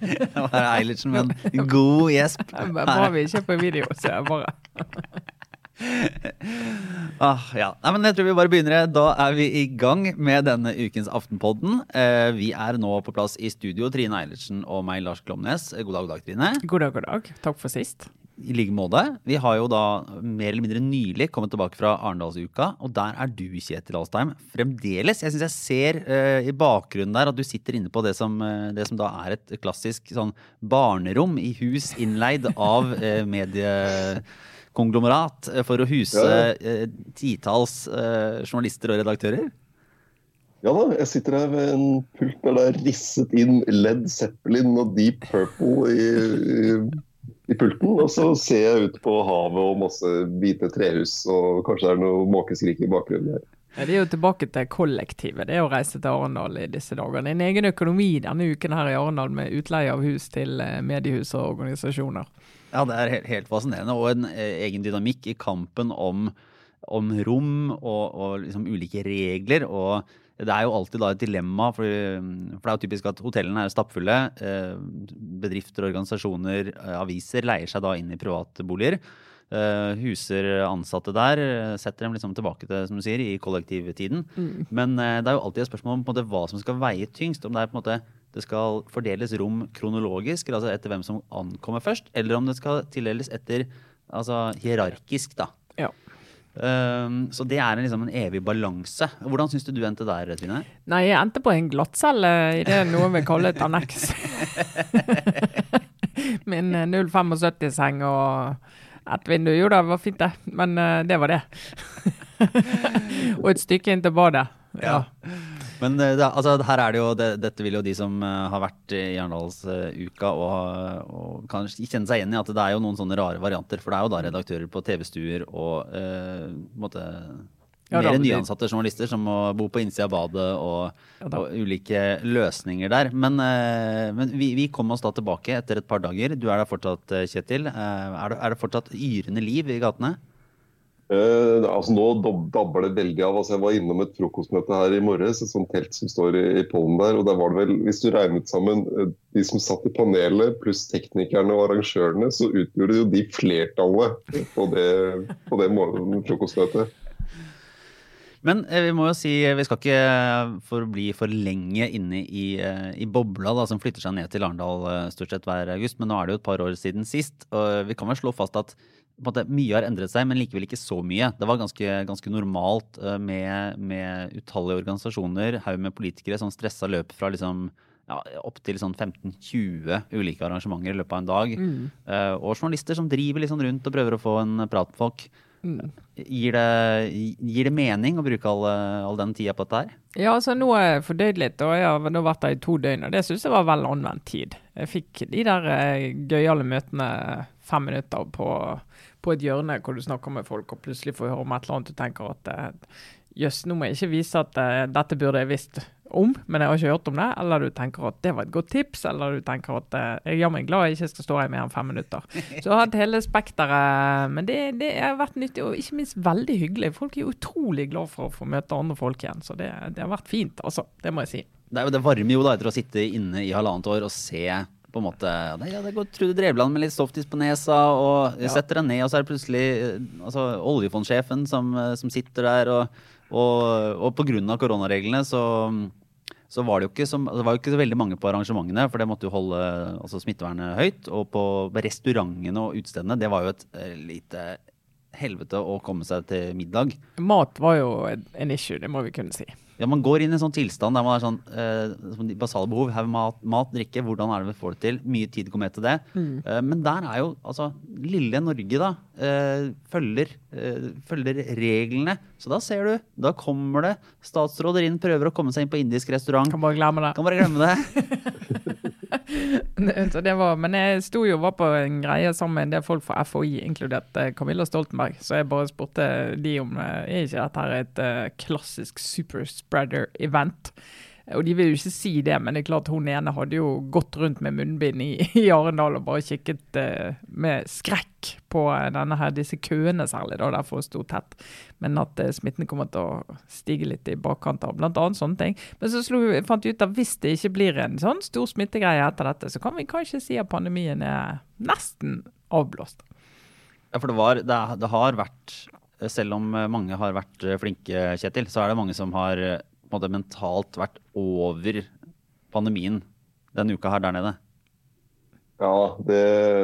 Det var Eilertsen med en god gjesp. Bare vi ikke på video, så jeg bare Ah, ja. Nei, men jeg tror vi bare begynner. Da er vi i gang med denne ukens Aftenpodden. Eh, vi er nå på plass i studio, Trine Eilertsen og meg, Lars Glomnes. God dag, god dag, Trine. God dag, god dag. Takk for sist. I like måte. Vi har jo da mer eller mindre nylig kommet tilbake fra Arendalsuka, og der er du, Kjetil Alstheim, fremdeles. Jeg syns jeg ser uh, i bakgrunnen der at du sitter inne på det som, uh, det som da er et klassisk sånn barnerom i hus innleid av uh, mediekonglomerat for å huse uh, titalls journalister og redaktører. Ja da, jeg sitter her ved en pult der det er risset inn Led Zeppelin og Deep Purple i, i i pulten, og så ser jeg ut på havet og masse hvite trehus, og kanskje det er noe måkeskrik i bakgrunnen her. Ja, det er jo tilbake til kollektivet, det er å reise til Arendal i disse dager. Det er en egen økonomi denne uken her i Arendal med utleie av hus til eh, mediehus og organisasjoner. Ja, det er helt, helt fascinerende, og en eh, egen dynamikk i kampen om, om rom og, og liksom ulike regler. og det er jo alltid da et dilemma, for, for, det er jo typisk at hotellene er stappfulle. Eh, bedrifter, organisasjoner, eh, aviser leier seg da inn i privatboliger. boliger, huser ansatte der, setter dem liksom tilbake til som du sier, i kollektivtiden. Mm. Men det er jo alltid et spørsmål om måte, hva som skal veie tyngst. Om det er på en måte det skal fordeles rom kronologisk, altså etter hvem som ankommer først, eller om det skal tildeles etter altså hierarkisk, da. Ja. Um, så det er en, liksom en evig balanse. Hvordan syns du du endte der, Trine? Nei, jeg endte på en glattcelle i det noen vil kalle et anneks. Min 075-seng eh, og et vindu. Jo da, det var fint det, men uh, det var det. og et stykke inn til badet. Ja. ja. Men eh, det, altså, her er det jo, det, dette vil jo de som uh, har vært i Arendalsuka og, og, kan kjenne seg igjen i at det er jo noen sånne rare varianter. For det er jo da redaktører på TV-stuer og uh, måtte, ja, mer nyansatte journalister som må bo på innsida av badet og, ja, og, ulike løsninger der. Men, men vi, vi, kom oss da tilbake etter et par dager. Du er der fortsatt, Kjetil. Er det, er det fortsatt yrende liv i gatene? Uh, altså Nå dabber det veldig av. altså Jeg var innom et frokostmøte her i morges, et sånt telt som står i, i pollen der. og der var det vel, Hvis du regnet sammen uh, de som satt i panelet, pluss teknikerne og arrangørene, så utgjorde jo de flertallet på det, på det frokostmøtet. Men eh, vi må jo si, vi skal ikke forbli for lenge inne i, i bobla da, som flytter seg ned til Arendal stort sett hver august. Men nå er det jo et par år siden sist. og Vi kan vel slå fast at måte, mye har endret seg, men likevel ikke så mye. Det var ganske, ganske normalt uh, med, med, utallige organisasjoner, haug med politikere som stressa løp fra liksom, ja, opptil sånn 15-20 ulike arrangementer i løpet av en dag. Mm. Uh, og journalister som driver liksom rundt og prøver å få en prat med folk. Mm. Gir, det, gir, det, mening å bruke all, all den tida på dette her? Ja, altså nå har jeg fordøyd litt, og jeg har nå vært der i to døgn. Og det syns jeg var vel anvendt tid. Jeg fikk de der uh, gøyale møtene fem minutter på på et hjørne hvor du snakker med folk, og plutselig får høre om et eller annet du tenker at eh, jøss, nå må jeg ikke vise at uh, dette burde jeg visst om, men jeg har ikke hørt om det. Eller du tenker at det var et godt tips, eller du tenker at uh, jeg er glad jeg ikke skal stå her i mer enn fem minutter. Så jeg har hatt hele spekteret. Men det, det, har vært nyttig, og ikke minst veldig hyggelig. Folk er utrolig glad for å få møte andre folk igjen, så det, det har vært fint, altså. Det må jeg si. Det, det varmer jo da etter å sitte inne i halvannet år og se på en måte ja, Det går Trude Drevland med litt softis på nesa, og ja. setter deg ned, og så er det plutselig eh, altså, oljefondsjefen som, eh, som, sitter der, og, og, og pga. koronareglene så så var det, så, det var jo ikke så veldig mange på arrangementene, for det måtte jo holde altså, smittevernet høyt. Og på restaurantene og utestedene, det var jo et uh, lite helvete å komme seg til middag. Mat var jo en issue, det må vi kunne si. Ja, Man går inn i en sånn tilstand der man har sånn, eh, basale behov. Her mat, mat, drikke, hvordan er det vi får det til? Mye tid går med til det. Mm. Eh, men der er jo altså Lille Norge, da, eh, følger, eh, følger, reglene. Så da ser du, da kommer det statsråder inn, prøver å komme seg inn på indisk restaurant. Kan bare glemme det. Kan bare glemme det. var, men jeg sto jo var på en greie sammen med en del folk fra FHI, inkludert eh, Camilla Stoltenberg. Så jeg bare spurte de om eh, er ikke dette her et uh, klassisk superspreader-event. Og de vil jo ikke si det, men det er klart hun ene hadde jo gått rundt med munnbind i, i Arendal og bare kikket uh, med skrekk på denne her, disse køene særlig, da, derfor sto tett. Men at uh, smitten kommer til å stige litt i bakkant av bl.a. sånne ting. Men så slo, fant vi ut at hvis det ikke blir en sånn stor smittegreie etter dette, så kan vi kanskje si at pandemien er nesten avblåst. Ja, for det, var, det, det har vært selv om mange har vært flinke, Kjetil, så er det mange som har måte mentalt vært over pandemien denne uka her der nede? Ja, det,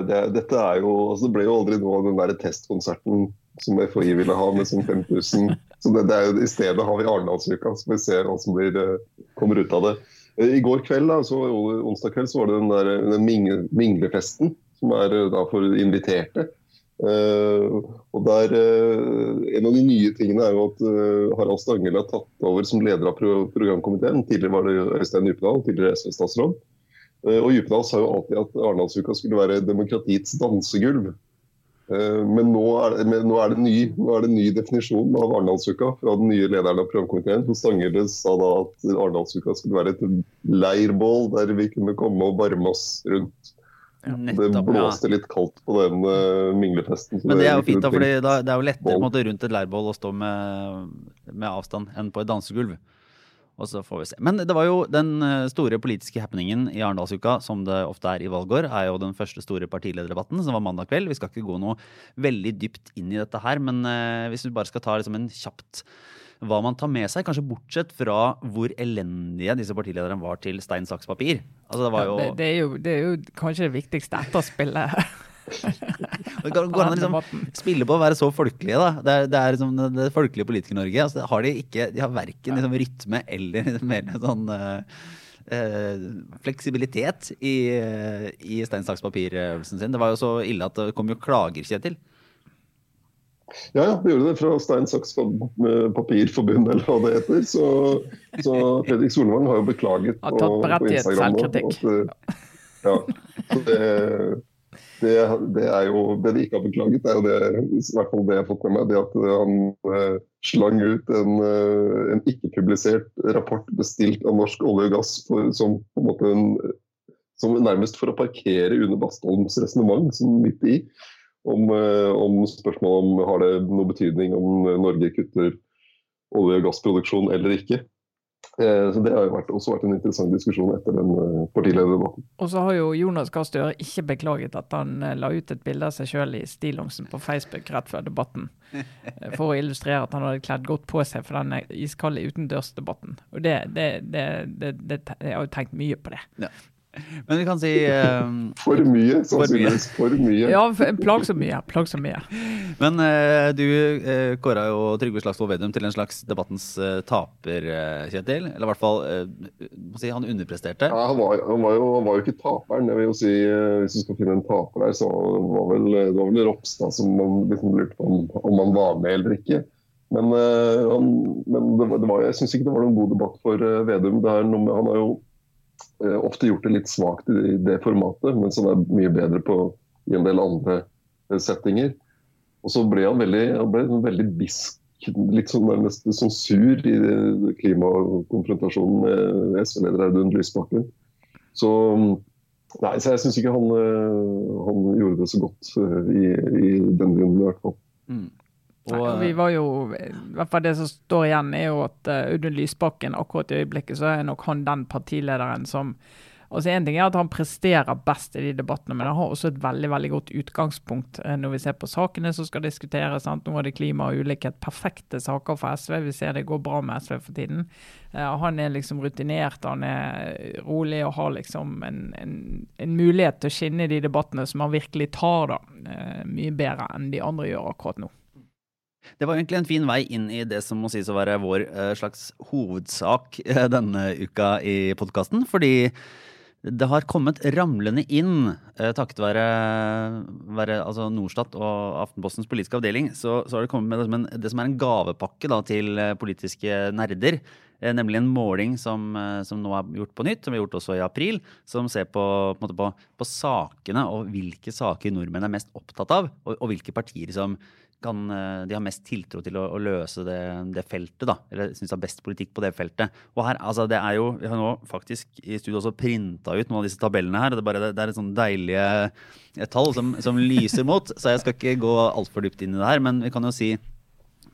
det, dette er jo altså Det ble jo aldri noe av den der testkonserten som FHI ville ha med sånn 5000. Så det, det jo, I stedet har vi Arendalsuka, så vi ser hva som blir, kommer ut av det. I går kveld, da, så, onsdag kveld, så var det den, der, den minglefesten som er da for inviterte. Uh, og der, uh, En av de nye tingene er jo at uh, Harald Stanghelle har tatt over som leder av pro programkomiteen. Tidligere var det Øystein Djupedal, tidligere SV-statsråd. og Djupedal sa jo alltid at Arendalsuka skulle være demokratiets dansegulv. men nå er, det, nå, er ny, nå er, det, ny definisjon av Arendalsuka fra den nye lederen av programkomiteen. Stanghelle sa da at Arendalsuka skulle være et leirbål der vi kunne komme og varme oss rundt. Nettopp, det blåste litt kaldt på den uh, minglefesten. Men det er jo fint, da, for det er jo lettere måte, rundt et leirbål å stå med, med, avstand enn på et dansegulv. Og så får vi se. Men det var jo den eh, store politiske happeningen i Arendalsuka, som det ofte er i valgår, er jo den første store partilederdebatten, som var mandag kveld. Vi skal ikke gå noe veldig dypt inn i dette her, men uh, hvis vi bare skal ta liksom en kjapt hva man tar med seg, kanskje bortsett fra hvor elendige disse partilederne var til stein, saks, papir. Altså, det, jo... Ja, det, det, er jo, det, er jo, kanskje det viktigste etterspillet det går, går an å liksom spille på å være så folkelige, da. Det er, det er liksom det folkelige Politiker-Norge. Altså, har de, ikke, de har verken liksom, rytme eller mer sånn uh, uh, fleksibilitet i, uh, i stein, saks, papir-øvelsen sin. Det var jo så ille at det kom jo klager, Kjetil. Ja, ja, vi gjorde det fra stein, saks, papirforbund, eller hva det heter. Så, så Fredrik Solvang har jo beklaget har tatt berettiget selvkritikk. At, ja, det, det, det, er jo, det de ikke har beklaget, er jo det, i hvert fall det jeg har fått med meg, det at han eh, slang ut en, eh, en ikke-publisert rapport bestilt av Norsk olje og gass for, som på en måte en, som nærmest for å parkere under Bastholms resonnement, som midt i om, eh, om spørsmålet om har det noe betydning om Norge kutter olje- og gassproduksjon eller ikke. Eh, så Det har jo vært, også vært en interessant diskusjon etter den eh, partilederdebatten. Og så har jo Jonas Gahr Støre ikke beklaget at han la ut et bilde av seg sjøl i stillongsen på Facebook rett før debatten. For å illustrere at han hadde kledd godt på seg for den iskalde utendørsdebatten. Og det, det, det, det, Jeg har jo tenkt mye på det. Ja. Men vi kan si um, For mye, sannsynligvis. For mye. Ja, plagsomt mye. Plagsomt mye. Men uh, du uh, kåra jo Trygve Slagsvold Vedum til en slags debattens uh, taper, Kjetil. Eller i hvert fall si, han underpresterte. Ja, han var, han, var jo, han var, jo, ikke taperen. Jeg vil jo si, Hvis du skal finne en taper der, så var vel, det var vel Ropstad som man liksom lurte på om, om han var med eller ikke. Men, han, men det, det var, jeg syns ikke det var noen god debatt for Vedum. Det er Noe, med, han har jo Eh, ofte gjort det litt svakt i det formatet, men som er mye bedre på i en del andre eh, settinger. Og så ble han veldig, han ble veldig bisk, litt sånn nærmest sånn sur i klimakonfrontasjonen med SV-leder Audun Lysbakken. Så, nei, så jeg syns ikke han, eh, han, gjorde det så godt i, i denne runden, i hvert fall. Mm. Og, Nei, vi var jo, i hvert fall Det som står igjen, er jo at uh, Audun Lysbakken akkurat i øyeblikket så er nok han den partilederen som altså En ting er at han presterer best i de debattene, men han har også et veldig veldig godt utgangspunkt uh, når vi ser på sakene som skal diskuteres. Sant? Nå er det klima og ulikhet. Perfekte saker for SV. Vi ser det går bra med SV for tiden. Uh, han er liksom rutinert, han er rolig og har liksom en, en, en mulighet til å skinne i de debattene som han virkelig tar, da. mye bedre enn de andre gjør akkurat nå. Det var egentlig en fin vei inn i det som må sies å være vår uh, slags hovedsak uh, denne uka i podkasten. Fordi det har kommet ramlende inn, uh, takket være, være altså Norstat og Aftenpostens politiske avdeling, så, så, har det kommet med det som, en, det som er en gavepakke da, til politiske nerder. Eh, nemlig en måling som, eh, som, nå er gjort på nytt, som vi har gjort også i april. Som ser på, på, på, på sakene og hvilke saker nordmenn er mest opptatt av. Og, og hvilke partier som kan, eh, de har mest tiltro til å, å løse det, det, feltet. da, Eller syns har best politikk på det feltet. Og her, altså det er jo, Vi har nå faktisk i studio også printa ut noen av disse tabellene her. Det er, bare, det er et sånn deilige tall som, som lyser mot. Så jeg skal ikke gå altfor dypt inn i det her. Men vi kan jo si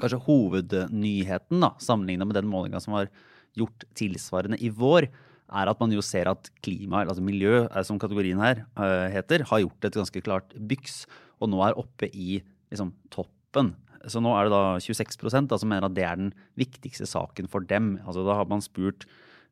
kanskje hovednyheten, da, sammenlignet med den målinga som var gjort tilsvarende i vår, er at man jo ser at klima, altså miljø, som kategorien her uh, heter, har gjort et ganske klart byks, og nå er oppe i liksom, toppen. Så nå er det da 26 da, som mener at det er den viktigste saken for dem. Altså Da har man spurt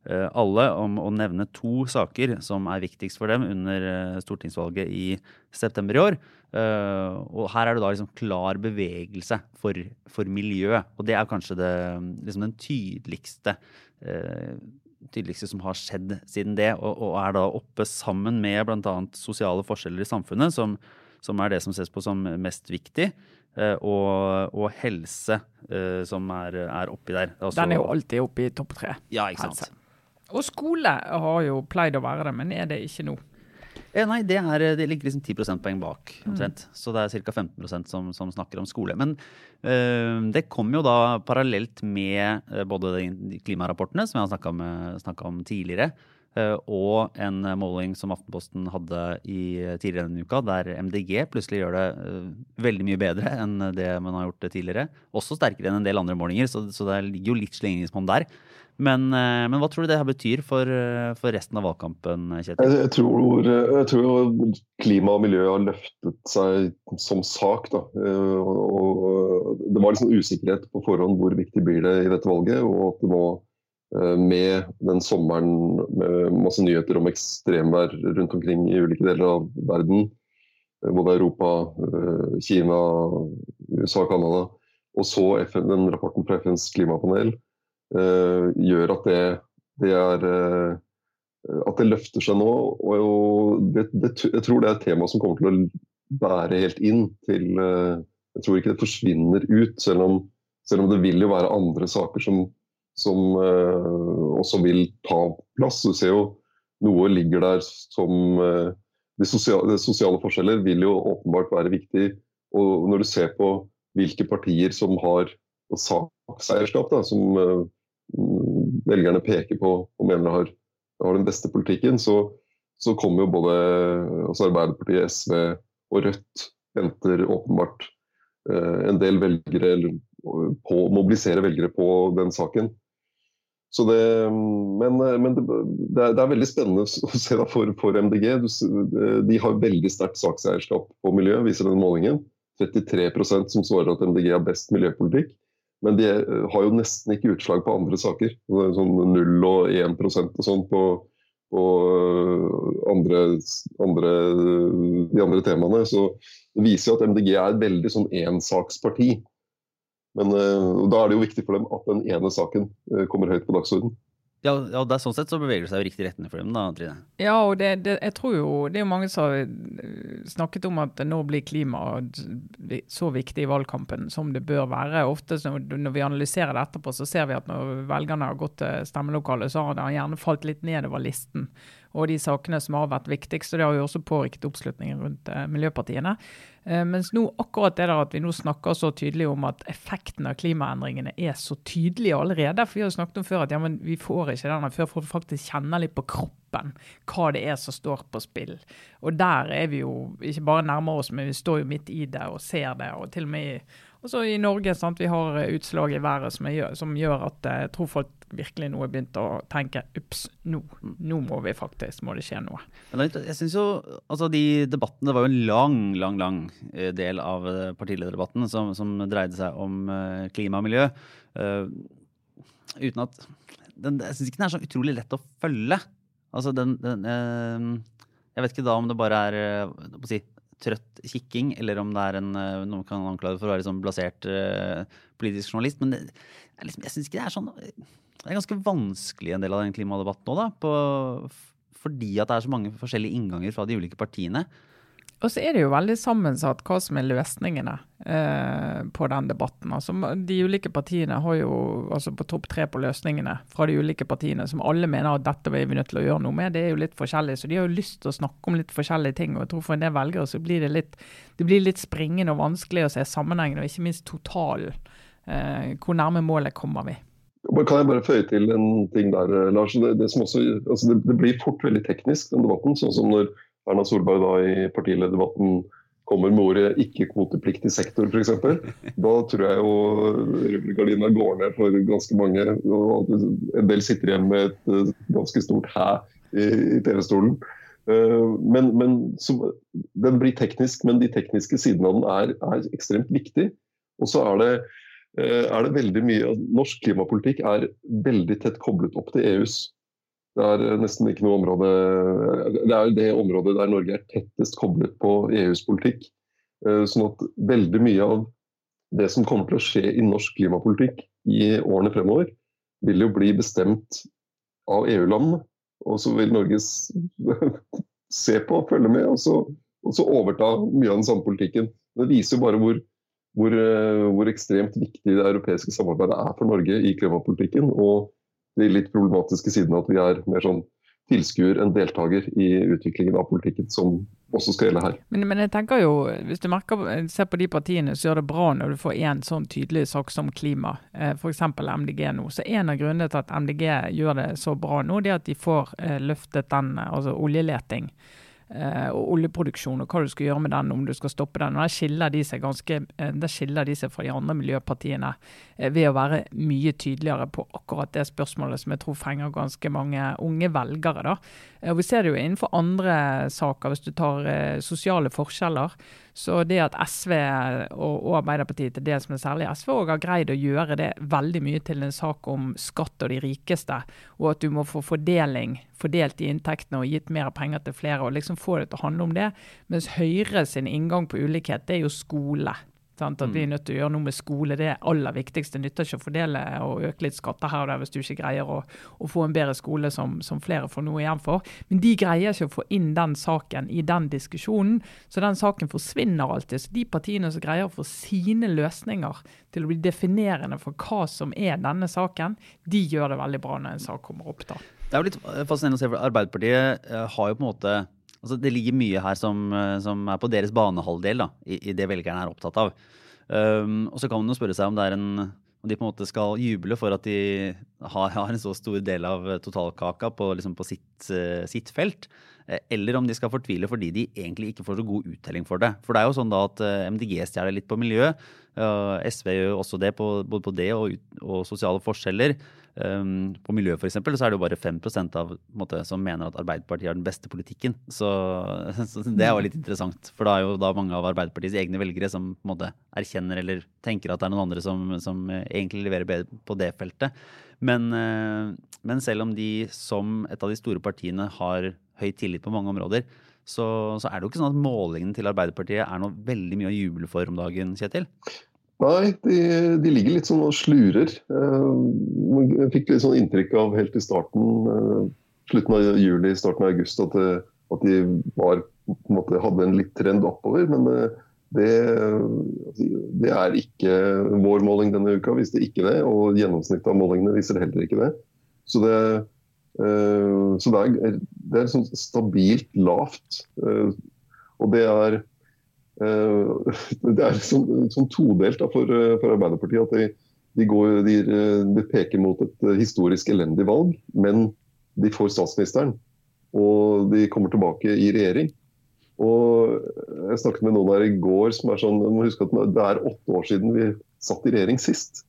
uh, alle om å nevne to saker som er viktigst for dem under stortingsvalget i september i år. Uh, og her er det da liksom klar bevegelse for, for miljø. Og det er kanskje det, liksom den tydeligste, uh, tydeligste som har skjedd siden det. Og, og er da oppe sammen med bl.a. sosiale forskjeller i samfunnet, som, som, er det som ses på som mest viktig. Uh, og, og, helse, som er, er oppi der. Altså, Den er jo alltid oppe i topp tre. Ja, ikke sant. Helse. Og skole har jo pleid å være det, men er det ikke nå? Eh, nei, det, er, det, ligger liksom 10 prosentpoeng bak. omtrent. Mm. Så det er ca. 15% som, som snakker om skole. Men øh, det kommer jo da parallelt med øh, både de klimarapportene som jeg har snakka om tidligere, øh, og en måling som Aftenposten hadde i, tidligere denne uka, der MDG plutselig gjør det veldig mye bedre enn det man har gjort tidligere. Også sterkere enn en del andre målinger, så, så det ligger jo litt slingringsmonn der. Men, eh, men, hva tror du det her betyr for, eh, for resten av valgkampen, Kjetil? Jeg, tror, jeg, tror, klima og miljø har løftet seg som sak. Da. Eh, og, og det var liksom usikkerhet på forhånd hvor viktig blir det i dette valget. Og at det nå med den sommeren med masse nyheter om ekstremvær rundt omkring i ulike deler av verden, både Europa, Kina, USA, Canada, og så FN, den rapporten fra FNs klimapanel, gjør at det, det er eh, at det løfter seg nå. og det, det, Jeg tror det er et tema som kommer til å bære helt inn til eh, Jeg tror ikke det forsvinner ut, selv om, selv om det vil jo være andre saker som, som også vil ta plass. Du ser jo noe ligger der som de, sosiale, de sosiale, forskjeller vil jo åpenbart være viktig. Og når du ser på hvilke partier som har sakseierskap, da, som velgerne peker på og mener har, har den beste politikken, så, så kommer jo både altså Arbeiderpartiet, SV og Rødt henter åpenbart eh, en del velgere på å mobilisere velgere på den saken. Så det, men, men det, det, er, det, er, veldig spennende å se for, for MDG. De har veldig sterkt sakseierskap på miljø, viser den målingen. 33% som svarer at MDG har best miljøpolitikk. Men de eh, har jo nesten ikke utslag på andre saker. Sånn 0 og 1% og sånn på, på eh, andre, andre, de andre temaene. Så det viser jo at MDG er et veldig sånn ensaksparti. Men uh, da er det jo viktig for dem at den ene saken kommer høyt på dagsordenen. Ja, det er sånn sett så beveger det seg i riktig retning for dem, da, Trine? Ja, og det, det, jeg tror jo det er jo mange som har eh, snakket om at nå blir klima så viktig i valgkampen som det bør være. Ofte når vi analyserer det etterpå, så ser vi at når velgerne har gått til stemmelokalet, så har det gjerne falt litt nedover listen og de sakene som har vært viktigst. og Det har jo også påvirket oppslutningen rundt eh, miljøpartiene. Eh, mens nå akkurat det der at vi nå snakker så tydelig om at effekten av klimaendringene er så tydelig allerede. For vi har jo snakket om før at ja, vi får ikke denne før folk faktisk kjenner litt på kroppen hva det er som står på spill. Og der er vi jo ikke bare nærmere oss, men vi står jo midt i det og ser det. og til og med i også i Norge sant, vi har utslag i været som, gjør, som gjør at eh, jeg tror folk virkelig nå har begynt å tenke ups, nå, nå må vi faktisk, må det skje noe. Jeg synes jo, altså De debattene var jo en lang lang, lang eh, del av eh, partilederdebatten som, som dreide seg om uh, klima og miljø. Uh, uten at den, Jeg syns ikke den er så utrolig lett å følge. Altså den, den uh, Jeg vet ikke da om det bare er uh, si, trøtt kikking, eller om det er en, noen kan anklage for å være sånn blasert politisk journalist. Men det, liksom, jeg syns ikke det er sånn det er ganske vanskelig en del av den klimadebatten nå, da. På, fordi at det er så mange forskjellige innganger fra de ulike partiene. Og så er det jo veldig sammensatt hva som er løsningene eh, på den debatten. Altså, de ulike partiene har jo altså på topp tre på løsningene fra de ulike partiene, som alle mener at dette er vi nødt til å gjøre noe med. Det er jo litt forskjellig, så de har jo lyst til å snakke om litt forskjellige ting. og jeg tror For en del velgere så blir det litt, det blir litt springende og vanskelig å se sammenhengen, og ikke minst totalen. Eh, hvor nærme målet kommer vi? Kan jeg bare føye til en ting der, Lars? Det, det, også, altså det, det blir fort veldig teknisk, den debatten. sånn som når Erna Solberg da i partilederdebatten kommer med ordet ikke-kvotepliktig sektor f.eks. Da tror jeg jo rullegardina går ned for ganske mange. og En del sitter igjen med et eh, ganske stort hæ i, i TV-stolen. Eh, men, men så, Den blir teknisk, men de tekniske sidene av den er, er ekstremt viktig. Og så er det, eh, er det veldig mye Norsk klimapolitikk er veldig tett koblet opp til EUs. Det er eh, nesten ikke noe område Det er det området der Norge er tettest koblet på EUs politikk. Eh, sånn at veldig mye av det som kommer til å skje i norsk klimapolitikk i årene fremover, vil jo bli bestemt av EU-landene. Og så vil Norge se på, følge med, og så, og så, overta mye av den samme politikken. Det viser jo bare hvor, hvor, eh, hvor ekstremt viktig det europeiske samarbeidet er for Norge i klimapolitikken. og de litt problematiske sidene at vi er mer sånn tilskuer enn deltaker i utviklingen av politikken, som også skal gjelde her. Men, men jeg tenker jo, hvis du merker, ser på de partiene, så gjør det bra når du får én sånn tydelig sak som klima, eh, f.eks. MDG nå. Så En av grunnene til at MDG gjør det så bra nå, det er at de får eh, løftet den, altså oljeleting og oljeproduksjon, og hva du skal gjøre med den, om du skal stoppe den. og Der skiller de seg ganske, eh, skiller de seg fra de andre miljøpartiene eh, ved å være mye tydeligere på akkurat det spørsmålet som jeg tror fenger ganske mange unge velgere. da. Og Vi ser det jo innenfor andre saker, hvis du tar sosiale forskjeller. Så det at SV og, Arbeiderpartiet til dels, men særlig SV, også har greid å gjøre det veldig mye til en sak om skatt og de rikeste, og at du må få fordeling, fordelt de inntektene og gitt mer penger til flere, og liksom få det til å handle om det. Mens Høyre sin inngang på ulikhet, det er jo skole. Sant? At vi er mm. nødt til å gjøre noe med skole. Det er aller viktigste. Det nytter ikke å fordele og øke litt skatter her og der hvis du ikke greier å, å få en bedre skole som, som, flere får noe igjen for. Men de greier ikke å få inn den saken i den diskusjonen. Så den saken forsvinner alltid. Så de partiene som greier å få sine løsninger til å bli definerende for hva som er denne saken, de gjør det veldig bra når en sak kommer opp. da. Det er jo litt fascinerende å se, for Arbeiderpartiet eh, har jo på en måte Altså, det ligger mye her som, eh, som er på deres banehalvdel, da, i, i, det velgerne er opptatt av. Um, og så kan man jo spørre seg om, en, om de på en måte skal juble for at de har, har en så stor del av totalkaka på, liksom på sitt, uh, sitt, felt. Eh, eller om de skal fortvile fordi de egentlig ikke får så god uttelling for det. For det er jo sånn da at MDG stjeler litt på miljø. SV gjør jo også det, på, både på det og, og sosiale forskjeller. Um, på miljø eksempel, så er det jo bare 5 av måte, som mener at Arbeiderpartiet har den beste politikken. Så, så, det er jo litt interessant. For da er jo da mange av Arbeiderpartiets egne velgere som på en måte erkjenner eller tenker at det er noen andre som, som egentlig leverer bedre på det feltet. Men, uh, men, selv om de som et av de store partiene har høy tillit på mange områder, så, så er det jo ikke sånn at målingene til Arbeiderpartiet er noe veldig mye å juble for om dagen, Kjetil? Nei, de, de, ligger litt sånn og slurer. Eh, jeg fikk litt sånn inntrykk av helt i starten, eh, slutten av juli, starten av august, at, det, at de var, en måte, hadde en litt trend oppover. Men eh, det, det, er ikke vår måling denne uka, viste ikke det. Og gjennomsnittet av målingene viser heller ikke det. Så det, så det er, det er sånn stabilt lavt. Og det er Eh, det er sånn, sånn todelt for, eh, for, Arbeiderpartiet at de, de, går, de, eh, de, peker mot et historisk elendig valg, men de får statsministeren. Og de kommer tilbake i regjering. Og Jeg snakket med noen her i går som er sånn må huske at det er åtte år siden vi satt i regjering sist.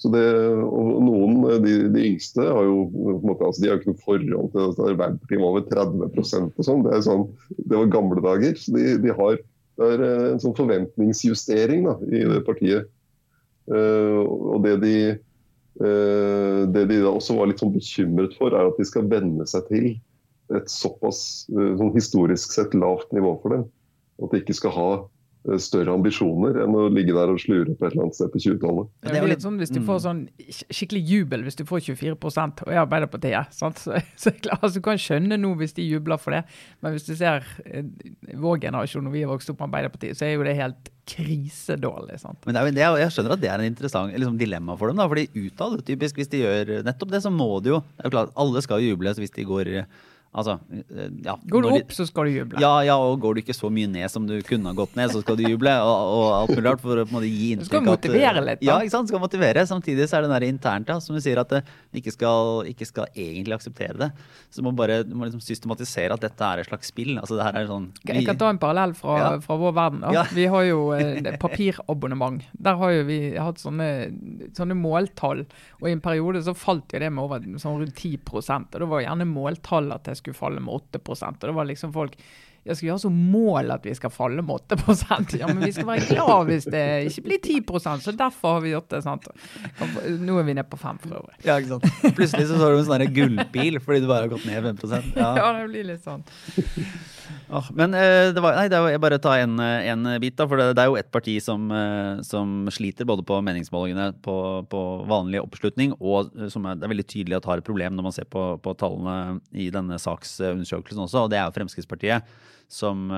Så det, og Noen, de, de yngste, har jo måte, altså, de har jo ikke noe forhold til at Arbeiderpartiet var over 30% og sånn. Det, sånn, det var gamle dager. så de, de har det er eh, en sånn forventningsjustering da, i det partiet. Uh, og det de, uh, det de da også var litt sånn bekymret for, er at de skal venne seg til et såpass sånn historisk sett lavt nivå for dem. At de ikke skal ha eh, større ambisjoner enn å ligge der og slure på et eller annet sted på 20-tallet. Det er jo litt sånn Hvis du får sånn skikkelig jubel hvis du får 24 og i Arbeiderpartiet sant? Så, så klart, altså, Du kan skjønne nå hvis de jubler for det, men hvis du ser eh, vår generasjon når vi har vokst opp med Arbeiderpartiet, så er jo det helt krisedårlig. sant? Men det Jeg skjønner at det er en interessant liksom, dilemma for dem. da, fordi utad, typisk hvis de gjør nettopp det, så må de jo det er jo klart, Alle skal jo juble hvis de går Altså, eh, ja, går du opp, så skal du juble. Ja, ja, og går du ikke så mye ned som du kunne ha gått ned, så skal du juble. Og, og alt mulig rart for å på en måte, gi inntrykk Du skal motivere litt. Da. Ja, ikke sant? skal motivere. Samtidig så er det der internt, ja, som du sier, at du ikke skal, ikke skal egentlig akseptere det. Så du må bare du må liksom systematisere at dette er et slags spill. Altså, det her er sånn, vi, Jeg kan ta en parallell fra, ja. fra vår verden. Ja. Vi har jo eh, papirabonnement. Der har jo vi hatt sånne, sånne, måltall, og i en periode så falt jo det med over sånn rundt 10 og da var gjerne måltallet det skulle falle med 8 og det var liksom folk jeg skal gjøre som mål at vi skal falle med 8 Ja, men vi skal være glad hvis det ikke blir 10% så derfor har vi gjort det. sant? Nå er vi nede på 5 for øvrig. Ja, ikke sant. Plutselig så har du en sånn gullpil fordi du bare har gått ned 5% Ja, ja det blir litt sånn. Oh, men uh, det var, nei, det var, jeg bare ta en, en bit, da. For det, det, er jo ett parti som, uh, som, sliter både på meningsmålingene på, på vanlig oppslutning, og som er, det er veldig tydelig at har et problem når man ser på, på tallene i denne saksundersøkelsen også, og det er jo Fremskrittspartiet. Som,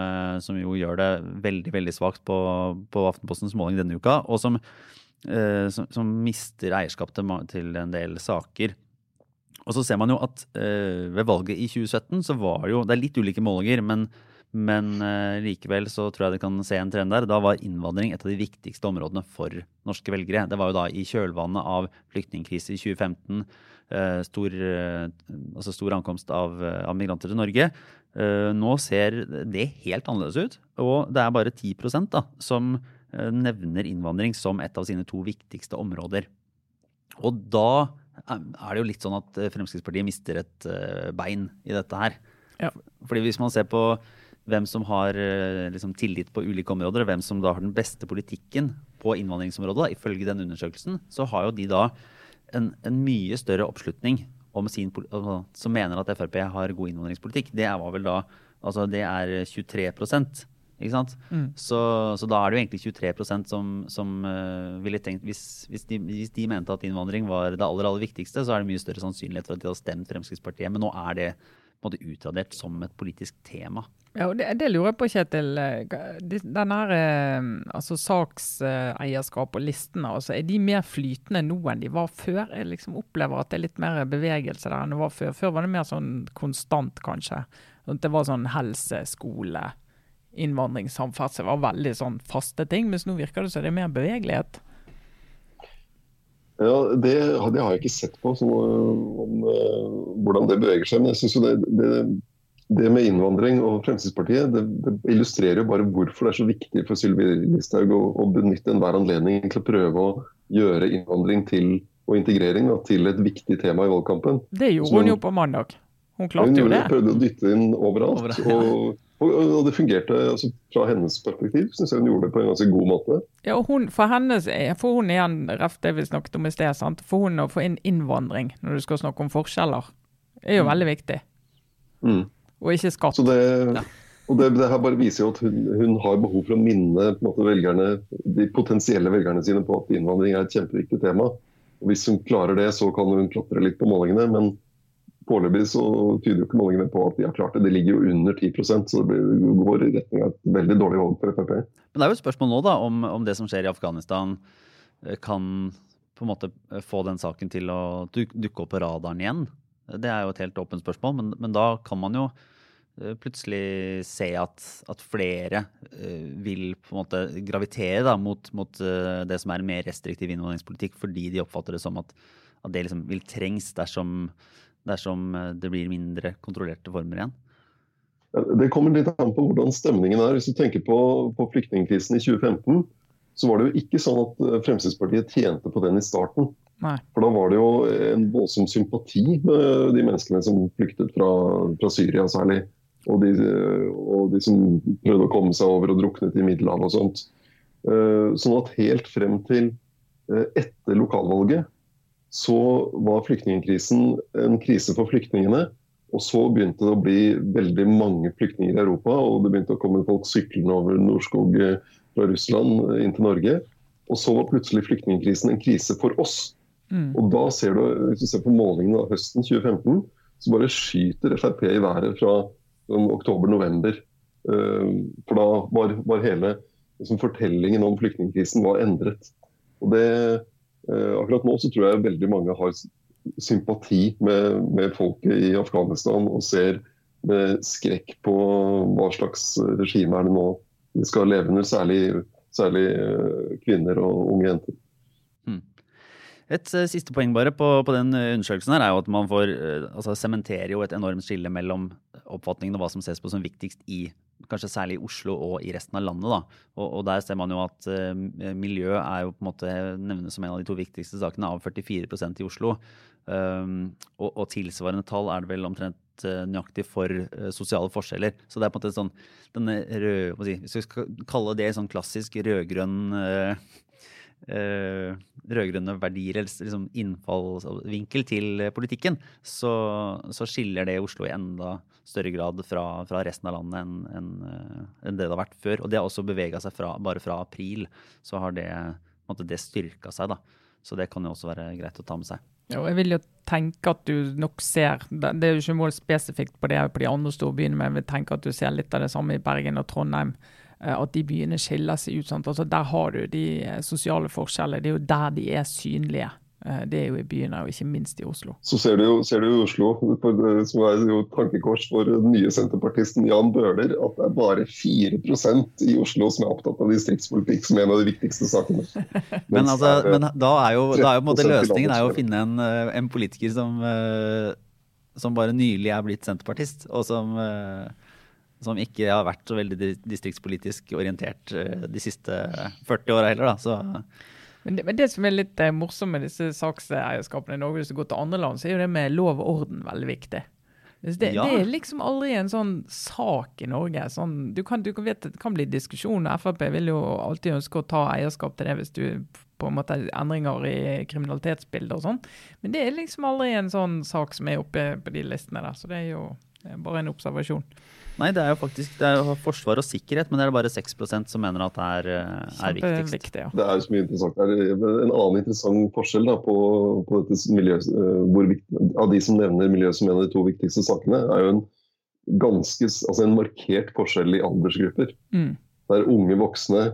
som jo gjør det veldig veldig svakt på, på Aftenpostens måling denne uka, og som, som, som mister eierskap til, til en del saker. Og så ser man jo at uh, ved valget i 2017 så var det jo Det er litt ulike målinger, men, men likevel så tror jeg det kan se en trend der. Da var innvandring et av de viktigste områdene for norske velgere. Det var jo da i kjølvannet av flyktningkrise i 2015, uh, eh, stor, altså stor ankomst av, av, migranter til Norge. nå ser det helt annerledes ut, og det er bare 10% da, som nevner innvandring som et av sine to viktigste områder. Og da er det jo litt sånn at eh, Fremskrittspartiet mister et eh, bein i dette her. Ja. Fordi hvis man ser på hvem som har eh, liksom, tillit på ulike områder, og hvem som da har den beste politikken på innvandringsområdet, da, ifølge den undersøkelsen, så har jo de da en, en mye større oppslutning om sin, som mener at Frp har god innvandringspolitikk. Det var vel da altså det er 23 ikke sant? Mm. Så, så, da er det jo egentlig 23% som, som uh, ville tenkt hvis, hvis, de, hvis, de, mente at innvandring var det aller, aller viktigste, så er det mye større sannsynlighet for at de hadde stemt Fremskrittspartiet. Men nå er det måte utradert som et politisk tema. Ja, og det, det lurer jeg på, Kjetil. Den her, eh, altså Sakseierskap og listene, altså, er de mer flytende nå enn de var før? Jeg liksom opplever at det er litt mer bevegelse der enn det var før. Før var det mer sånn konstant, kanskje. Det var sånn helse, skole, innvandring, samferdsel var veldig sånn faste ting, mens nå virker det som det er mer bevegelighet? Ja, det, det, har jeg ikke sett på, så, om, uh, hvordan det beveger seg. Men jeg synes jo det, det, det, med innvandring og Fremskrittspartiet det, illustrerer jo bare hvorfor det er så viktig for Sylvi Listhaug å, å, benytte enhver anledning til å prøve å gjøre innvandring til, og integrering da, til et viktig tema i valgkampen. Det gjorde hun jo på mandag. Hun klarte jo det. Hun prøvde å dytte inn overalt. overalt ja. og og, og det fungerte altså, fra hennes perspektiv. Synes jeg hun gjorde det på en ganske god måte. Ja, og hun, For hennes, for hun igjen, ref det vi snakket om i sted, sant? for hun å få inn innvandring når du skal snakke om forskjeller, er jo mm. veldig viktig. Mm. Og ikke skatt. Så det, ja. Og det, det, her bare viser jo at hun, hun har behov for å minne måte, velgerne, de potensielle velgerne sine på at innvandring er et kjempeviktig tema. Og Hvis hun klarer det, så kan hun klatre litt på målingene. men Foreløpig så tyder jo ikke målingene på at de har klart det. Det ligger jo under 10% så det går i retning av et veldig dårlig valg for Frp. Men det er jo et spørsmål nå da, om, om det som skjer i Afghanistan eh, kan på en måte eh, få den saken til å dukke opp på radaren igjen. Det er jo et helt åpent spørsmål, men, men da kan man jo eh, plutselig se at, at, flere vil på en måte gravitere da, mot, mot det som er en mer restriktiv innvandringspolitikk, fordi de oppfatter det som at, at det liksom vil trengs dersom dersom eh, det blir mindre kontrollerte former igjen? Det kommer litt an på hvordan stemningen er. Hvis du tenker på, på flyktningkrisen i 2015, så var det jo ikke sånn at eh, Fremskrittspartiet tjente på den i starten. Nei. For da var det jo en voldsom sympati med de menneskene som flyktet fra, fra Syria særlig. Og de, og de, som prøvde å komme seg over og druknet i Middelhavet og sånt. Eh, sånn at helt frem til etter lokalvalget så var flyktningkrisen en krise for flyktningene. Og så begynte det å bli veldig mange flyktninger i Europa, og det begynte å komme folk syklende over Norskog fra Russland inn til Norge. Og så var plutselig flyktningkrisen en krise for oss. Mm. Og da ser du, Hvis du ser på målingene av høsten 2015, så bare skyter Frp i været fra sånn oktober-november. Eh, For da var, var hele liksom, fortellingen om flyktningkrisen var endret. Og det, eh, akkurat nå så tror jeg veldig mange har sympati med, med folket i Afghanistan og ser med skrekk på hva slags regime er det nå de skal leve under, særlig, særlig eh, kvinner og unge jenter. Et eh, siste poeng bare på, på den eh, undersøkelsen her er jo at man får eh, altså sementerer jo et enormt skille mellom oppfatningen og hva som ses på som viktigst i kanskje særlig i Oslo og i resten av landet. Og, og der ser man jo at uh, miljø er jo på en måte nevnes som en av de to viktigste sakene, av 44% i Oslo. Um, og, og tilsvarende tall er det vel omtrent eh, nøyaktig for eh, sosiale forskjeller. Så det er på en måte sånn denne røde, si, Hvis vi skal kalle det sånn klassisk rød-grønn eh, rød-grønne verdier eller liksom innfallsvinkel til eh, politikken, så, så skiller det Oslo i enda større grad fra, fra resten av landet enn en, en det det har vært før. Og det har også bevega seg fra bare fra april, så har det, måte, det styrka seg. da. Så det kan jo også være greit å ta med seg. Ja, og jeg vil jo tenke at du nok ser det er jo ikke mål spesifikt på det på de andre storbyene, men jeg vil tenke at du ser litt av det samme i Bergen og Trondheim. Eh, At de byene skiller seg ut. Sant? Altså, der har du de eh, sosiale forskjellene. Det er jo der de er synlige. Eh, Det er jo i byene, og ikke minst i Oslo. Så ser du jo, ser du i Oslo, som er jo tankekors for den nye senterpartisten Jan Bøhler, at det er bare 4% i Oslo som er opptatt av distriktspolitikk som er en av de viktigste sakene. Men, altså, er, men da er jo, da er jo på en måte løsningen er jo å finne en, en politiker som, som bare nylig er blitt senterpartist, og som, som ikke har vært så veldig distriktspolitisk orientert eh, de siste 40 åra heller. Da. Så Men det, men det som er litt eh, morsomt med disse sakseierskapene i Norge, hvis du går til andre land, så er jo det med lov og orden veldig viktig. Det, det, Ja. det er liksom aldri en sånn sak i Norge. Sånn, du kan, du kan vite, Det kan bli diskusjon. Frp vil jo alltid ønske å ta eierskap til det hvis du på en måte endringer i kriminalitetsbildet og sånn. Men det er liksom aldri en sånn sak som er oppe på de listene der. Så det er jo det er bare en observasjon. Nei, det er jo faktisk det er jo forsvar og sikkerhet, men det er bare 6% som mener at det er, eh, er viktigst. Viktig, ja. det er så mye interessant. En annen interessant forskjell da, på, på dette miljø, eh, hvor viktig, av de som nevner miljø som en av de to viktigste sakene, er jo en ganske, altså en markert forskjell i aldersgrupper. Mm. Der unge voksne,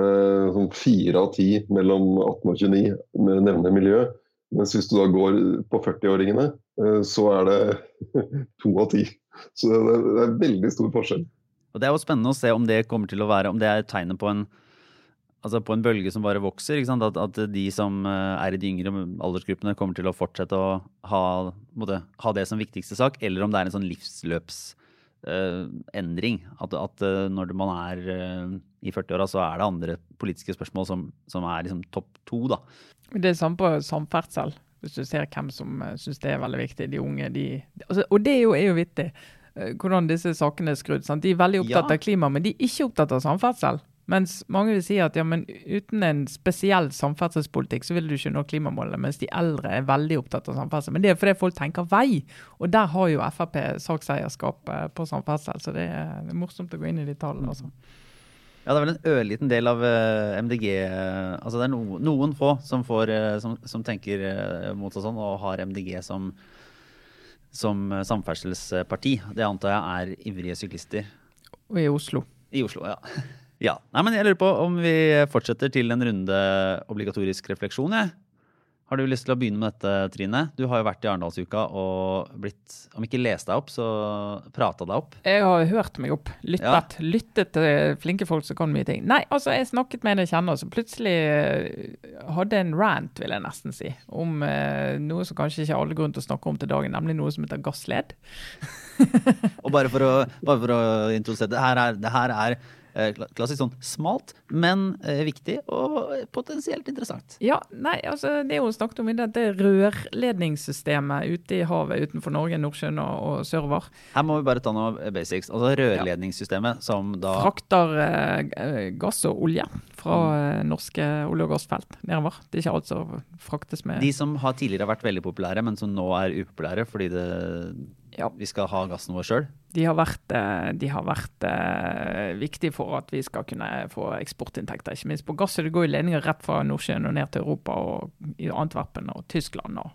eh, fire av ti mellom 18 og 29, nevner miljø. Mens hvis du da går på 40-åringene, eh, så er det to av ti. Så det er, veldig stor forskjell. Og Det er jo spennende å se om det kommer til å være Om det er tegnet på en altså på en bølge som bare vokser. At, at de som eh, er i de yngre aldersgruppene, kommer til å fortsette å ha, måtte, ha det som viktigste sak, eller om det er en sånn livsløpsendring. at, at uh, når man er uh, i 40-åra, så er det andre politiske spørsmål som, som er liksom topp to. da. Det er samme på samferdsel, hvis du ser hvem som uh, syns det er veldig viktig. De unge, de altså, Og det er jo, er jo vittig, hvordan disse sakene er skrudd. Sant? De er veldig opptatt Ja. av klima, men de er ikke opptatt av samferdsel. Mens mange vil si at ja, men uten en spesiell samferdselspolitikk, så vil du ikke nå klimamålene. Mens de eldre er veldig opptatt av samferdsel. Men det er fordi folk tenker vei. Og der har jo Frp sakseierskap eh, på samferdsel, så det er, morsomt å gå inn i de tallene. Altså. Ja, det er vel en ørliten del av eh, MDG eh, Altså det er no, noen få som, får, som, som tenker mot oss sånn, og har MDG som, som samferdselsparti. Det antar jeg er ivrige syklister Og i Oslo. i Oslo, ja. Ja. Nei, men jeg lurer på om vi fortsetter til en runde obligatorisk refleksjon, Ja. Har du lyst til å begynne med dette, Trine? Du har jo vært i Arendalsuka og blitt, om ikke lest deg opp, så prata deg opp. Jeg har hørt meg opp. Lyttet. Lyttet til flinke folk som kan mye ting. Nei, altså, jeg snakket med en jeg kjenner som plutselig eh, hadde en rant, vil jeg nesten si, om eh, noe som kanskje ikke er alle grunn til å snakke om til dagen, nemlig noe som heter gassled. Og bare for å, bare for å introdusere det her er, det her er klassisk sånn smalt, men eh, viktig og potensielt interessant. Ja, nei, altså, det hun snakket om, er dette rørledningssystemet ute i havet utenfor Norge, Nordsjøen og, og sørover. Her må vi bare ta noe basics. Altså rørledningssystemet som da Frakter eh, gass og olje fra eh, norske olje- og gassfelt nedover. Det er ikke alt som fraktes med De som har tidligere vært veldig populære, men som nå er upopulære fordi det, Ja. vi skal ha gassen vår sjøl. De har vært, eh, de har vært uh, viktige for at vi skal kunne få eksportinntekter, ikke minst på gass. Det går jo ledninger rett fra Nordsjøen og ned til Europa og i Antwerpen og Tyskland og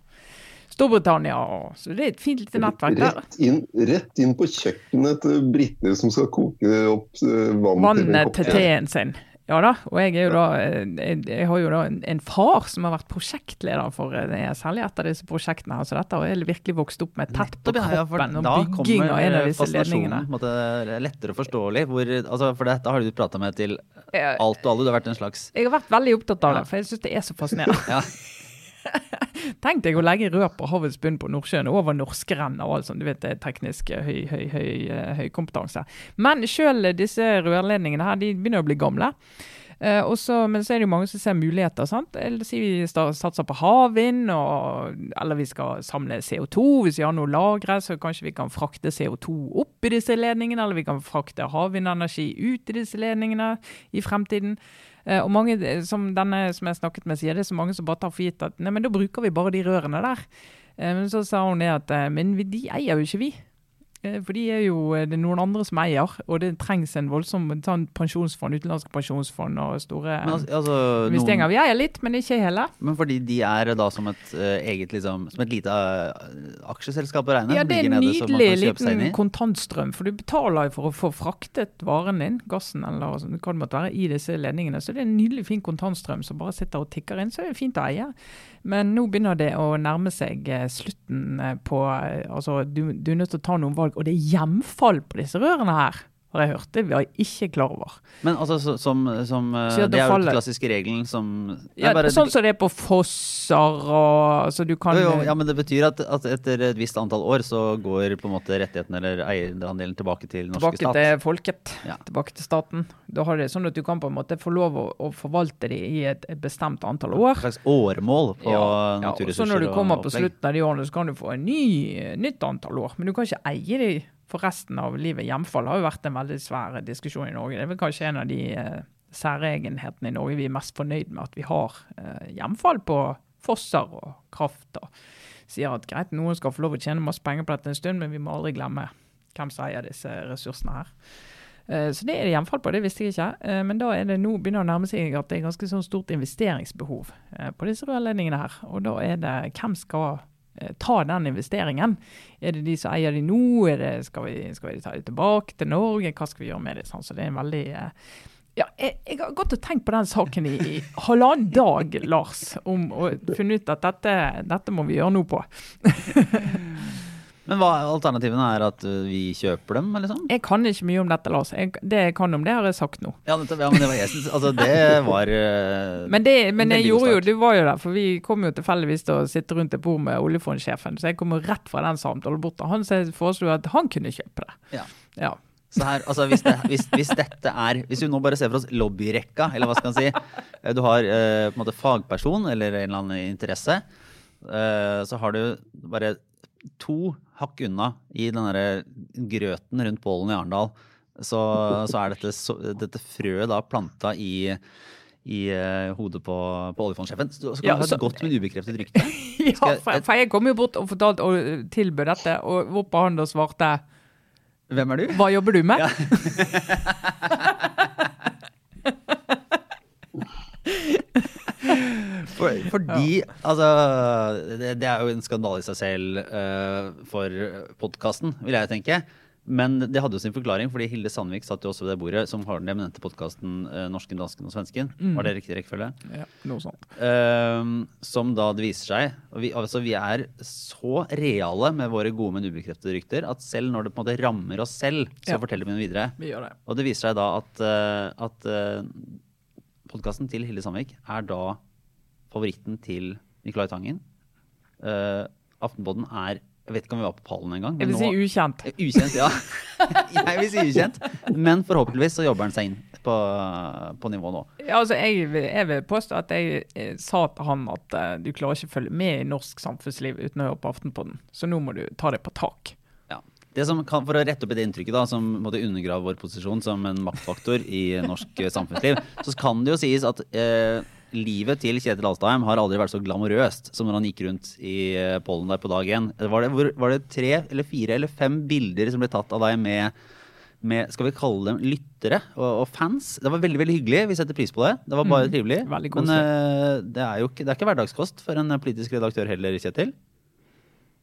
Storbritannia. Og, så det er et fint lite nettverk der. Rett inn, rett inn på kjøkkenet til britene som skal koke opp eh, vann Vannet til til en teen sin. Ja da, og jeg, da, eh, jeg, jeg har jo da en, en far som har vært prosjektleder for eh, særlig et av disse prosjektene. her, Så dette har jeg virkelig vokst opp med tett på kroppen ja, og bygging av en av disse ledningene. Da kommer fascinasjonen lettere forståelig. Hvor, altså, for dette har du prata med til alt og alle. Du har vært en slags jeg har vært veldig opptatt av det, for jeg syns det er så fascinerende. ja, Tenk deg å legge rør på havets bunn på Nordsjøen over norske renn og alt sånt. Du vet det er teknisk eh, høy, høy, høy, eh, høy kompetanse. Men sjøl disse rørledningene her, de begynner å bli gamle. Eh, og så- men så er det jo mange som ser muligheter. sant? Eller si vi satser på havvind, eller vi skal samle CO2. Hvis vi har noe lagre, så kanskje vi kan frakte CO2 opp i disse ledningene. Eller vi kan frakte havvindenergi ut i disse ledningene i fremtiden. Eh, og mange eh, som denne som jeg snakket med sier, det er så mange som bare tar for gitt at nei, men da bruker vi bare de rørene der. Eh, men så sa hun det at men de eier jo ikke vi. Eh, For de er jo eh, det er noen andre som eier, og det trengs en voldsom sånn pensjonsfond, utenlandske pensjonsfond og store men, eh, altså, altså, investeringer. noen, Vi eier litt, men ikke hele. men fordi de er da som et uh, eget liksom, Som et lite uh, aksjeselskap å regne? Ja, det er en nydelig liten kontantstrøm, for du betaler jo for å få fraktet varen din, gassen eller hva det måtte være, i disse ledningene. Så det er en nydelig fin kontantstrøm som bare sitter og tikker inn. Så er det fint å eie. Men nå begynner det å nærme seg eh, slutten eh, på eh, Altså, du, du er nødt til å ta noen valg, og det er hjemfall på disse rørene her. Har jeg hørt. Det var jeg ikke klar over. Men altså, så, som, som eh, Det er jo den klassiske regelen som Ja, bare- sånn som det er på fosser og altså du kan jo, jo, ja, men det betyr at, at etter et visst antall år så går på en måte rettighetene eller eierandelen tilbake til norske Tilbake stat. til folket, Ja. tilbake til staten. Da har det sånn at du kan på en måte få lov å, å forvalte de i et, et bestemt antall år. Et slags årmål på Ja, ja, og naturressurser så når du kommer på slutten av de årene, så kan du få en ny, nytt antall år. Men du kan ikke eie de for resten av livet. Hjemfall har jo vært en veldig svær diskusjon i Norge. Det er vel kanskje en av de eh, særegenhetene i Norge vi er mest fornøyd med at vi har eh, hjemfall på fosser og kraft. og Sier at greit, noen skal få lov å tjene masse penger på dette en stund, men vi må aldri glemme hvem som eier disse ressursene her. Eh, Så det er det hjemfall på, det visste jeg ikke. Eh, Men da er det nå begynner å nærme seg at det er ganske sånn stort investeringsbehov eh, på disse rørledningene her. Og da er det hvem skal ta den investeringen? Er det de som eier de nå? Det, skal, vi, skal vi ta de tilbake til Norge? Hva skal vi gjøre med det? Sånn, så det er en veldig eh, ja, jeg, jeg har gått og tenkt på den saken i, i halvannen dag, Lars, om å finne ut at dette, dette må vi gjøre noe på. Men hva alternativene er at uh, vi kjøper dem, eller sånn? Jeg kan ikke mye om dette, Lars. Jeg, det jeg kan om det, har jeg sagt nå. Ja, nettopp, ja, men det var jeg synes, altså det var uh, Men, det, men jeg gjorde jo, du var jo der, for vi kom jo tilfeldigvis til å sitte rundt et bord med oljefondsjefen. Så jeg kom jo rett fra den samtalen bort til han, jeg foreslo at han kunne kjøpe det. Ja. Ja. Så her, altså hvis, det, hvis, hvis dette er Hvis vi nå bare ser for oss lobbyrekka, eller hva skal man si eh, Du har eh, på en måte fagperson eller en eller annen interesse. eh, så har du bare to hakk unna i den grøten rundt bålen i Arendal. Så, så er dette, så, dette frøet da planta i i uh, hodet på, på oljefondsjefen. Så så kan Ja, du ha et godt, men ubekreftet rykte. ja, for, for jeg kom jo bort og fortalte og tilbød dette, og hvorpå han da svarte Hvem er du? Hva jobber du med? Ja. For, fordi Altså, det, det er jo en skandale i seg selv uh, for podkasten, vil jeg tenke. Men det hadde jo sin forklaring, fordi Hilde Sandvik satt jo også ved det bordet, som har den eminente podkasten uh, 'Norsken, dansken og svensken'. Var det riktig rekkefølge? Ja, noe sånt. Uh, som da det viser seg og vi, altså, vi er så reale med våre gode, men ubekreftede rykter at selv når det på en måte rammer oss selv, så Ja. forteller vi det videre. Vi gjør det. Og det viser seg da at, uh, at podkasten til Hilde Sandvik er da favoritten til Nicolai Tangen. Uh, Aftenpodden er Jeg vet ikke om vi var på pallen engang. Jeg vil si ukjent. Ukjent, ja. jeg vil si ukjent. Men forhåpentligvis så jobber han seg inn på, på nivå nå. Ja, altså, jeg, vil- jeg vil påstå at jeg jeg, sa til han at uh, du klarer ikke å følge med i norsk samfunnsliv uten å høre på Aftenpodden, så nå må du ta det på tak. Ja. Det som kan, for å rette opp i det inntrykket da, som måtte undergrave vår posisjon som en maktfaktor i norsk eh, samfunnsliv, så kan det jo sies at eh, livet til Kjetil Alstheim har aldri vært så glamorøst som når han gikk rundt i eh, pollen der på dag én. Var, det- var det tre eller fire eller fem bilder som ble tatt av deg med, med skal vi kalle dem lyttere og, og fans? Det var veldig veldig hyggelig. Vi setter pris på det. Det var bare Mm, trivelig. Men eh, det er jo ikke, det er ikke hverdagskost for en politisk redaktør heller, Kjetil.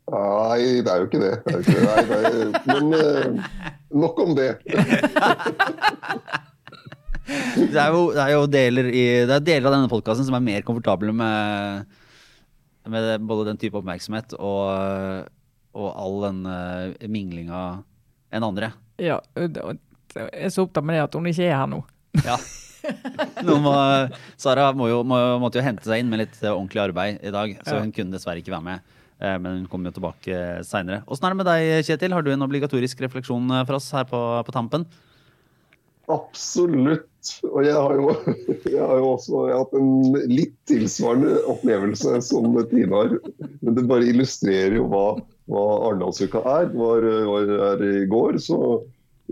Nei, det er jo ikke det. det, er jo ikke det. Nei, det er, men uh, nok om det. Det er jo, det er jo deler, i, det er deler av denne podkasten som er mer komfortable med, med både den type oppmerksomhet og, og all den uh, minglinga enn andre. Ja, jeg er så opptatt med det at hun ikke er her nå. Ja. Må, Sara må jo, må, måtte jo hente seg inn med litt eh, ordentlig arbeid i dag, så hun kunne dessverre ikke være med. Eh, Men hun kommer jo tilbake seinere. Åssen er det med deg, Kjetil? Har du en obligatorisk refleksjon eh, for oss her på, på tampen? Absolutt. Og jeg har jo, jeg har jo også har hatt en litt tilsvarende opplevelse som Tine har. Men det bare illustrerer jo hva, hva Arendalsuka er. Var, var her i går, så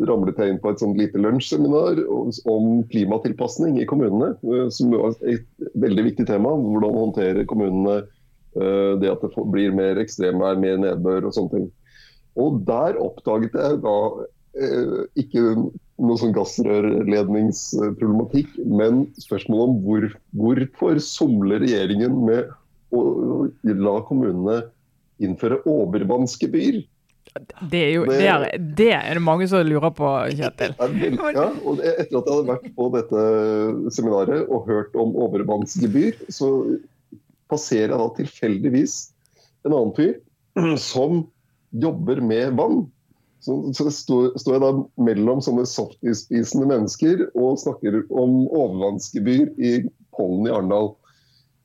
ramlet jeg inn på et sånt lite lunsjseminar om klimatilpasning i kommunene. Som var et veldig viktig tema. Hvordan håndtere kommunene eh, det at det blir mer ekstremvær, mer nedbør og sånne ting. Og der oppdaget jeg da ikke noe sånn gassrørledningsproblematikk, men spørsmålet om hvor, hvorfor somler regjeringen med å la kommunene innføre overvannsgebyr? Det er jo Det- det er, det er mange som lurer på, Kjetil. Ja, og etter at jeg hadde vært på dette seminaret og hørt om overvannsgebyr, så passerer jeg da tilfeldigvis en annen fyr som jobber med vann. Så, så står, står jeg da mellom sånne softis-spisende mennesker og snakker om overvannsgebyr i pollen i Arendal.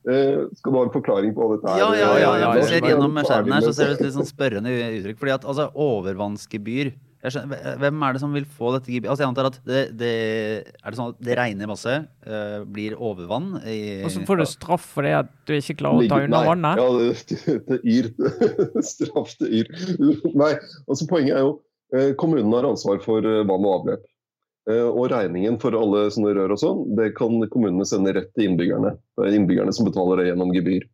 Eh, skal du ha en forklaring på hva dette er? Ja, ja, ja. ja, jeg ser gjennom skjermen her, så ser det ut litt sånn spørrende uttrykk. Fordi at altså, overvannsgebyr jeg skjønner, Hvem er det som vil få dette gebyret? Altså, jeg antar at det, det, er det sånn at det regner masse, eh, blir overvann i Og så får du straff for det at du ikke klarer å ta unna vannet. Ja, det, det yr. Straff til yr. Nei, altså poenget er jo kommunen har ansvar for eh, vann og avløp. Eh, Og regningen for alle sånne rør og sånn, det kan kommunene sende rett til innbyggerne. Det er innbyggerne som betaler det gjennom gebyr.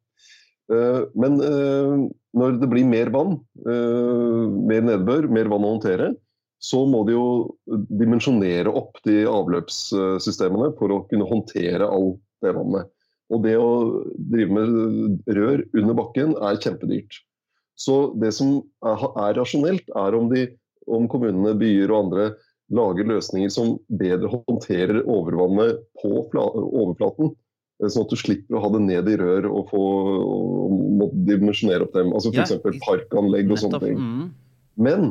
Eh, Men eh, når det blir mer vann, eh, mer nedbør, mer vann å håndtere, så må de jo dimensjonere opp de avløpssystemene for å kunne håndtere alt det vannet. Og det å drive med rør under bakken er kjempedyrt. Så det som er rasjonelt, er om, de, om kommunene, byer og andre lager løsninger som bedre håndterer overvannet på fla- overflaten. eh, Sånn at du slipper å ha det ned i rør og, få, og dimensjonere opp dem. Altså Ja, F.eks. parkanlegg og sånne ting. Mm. Men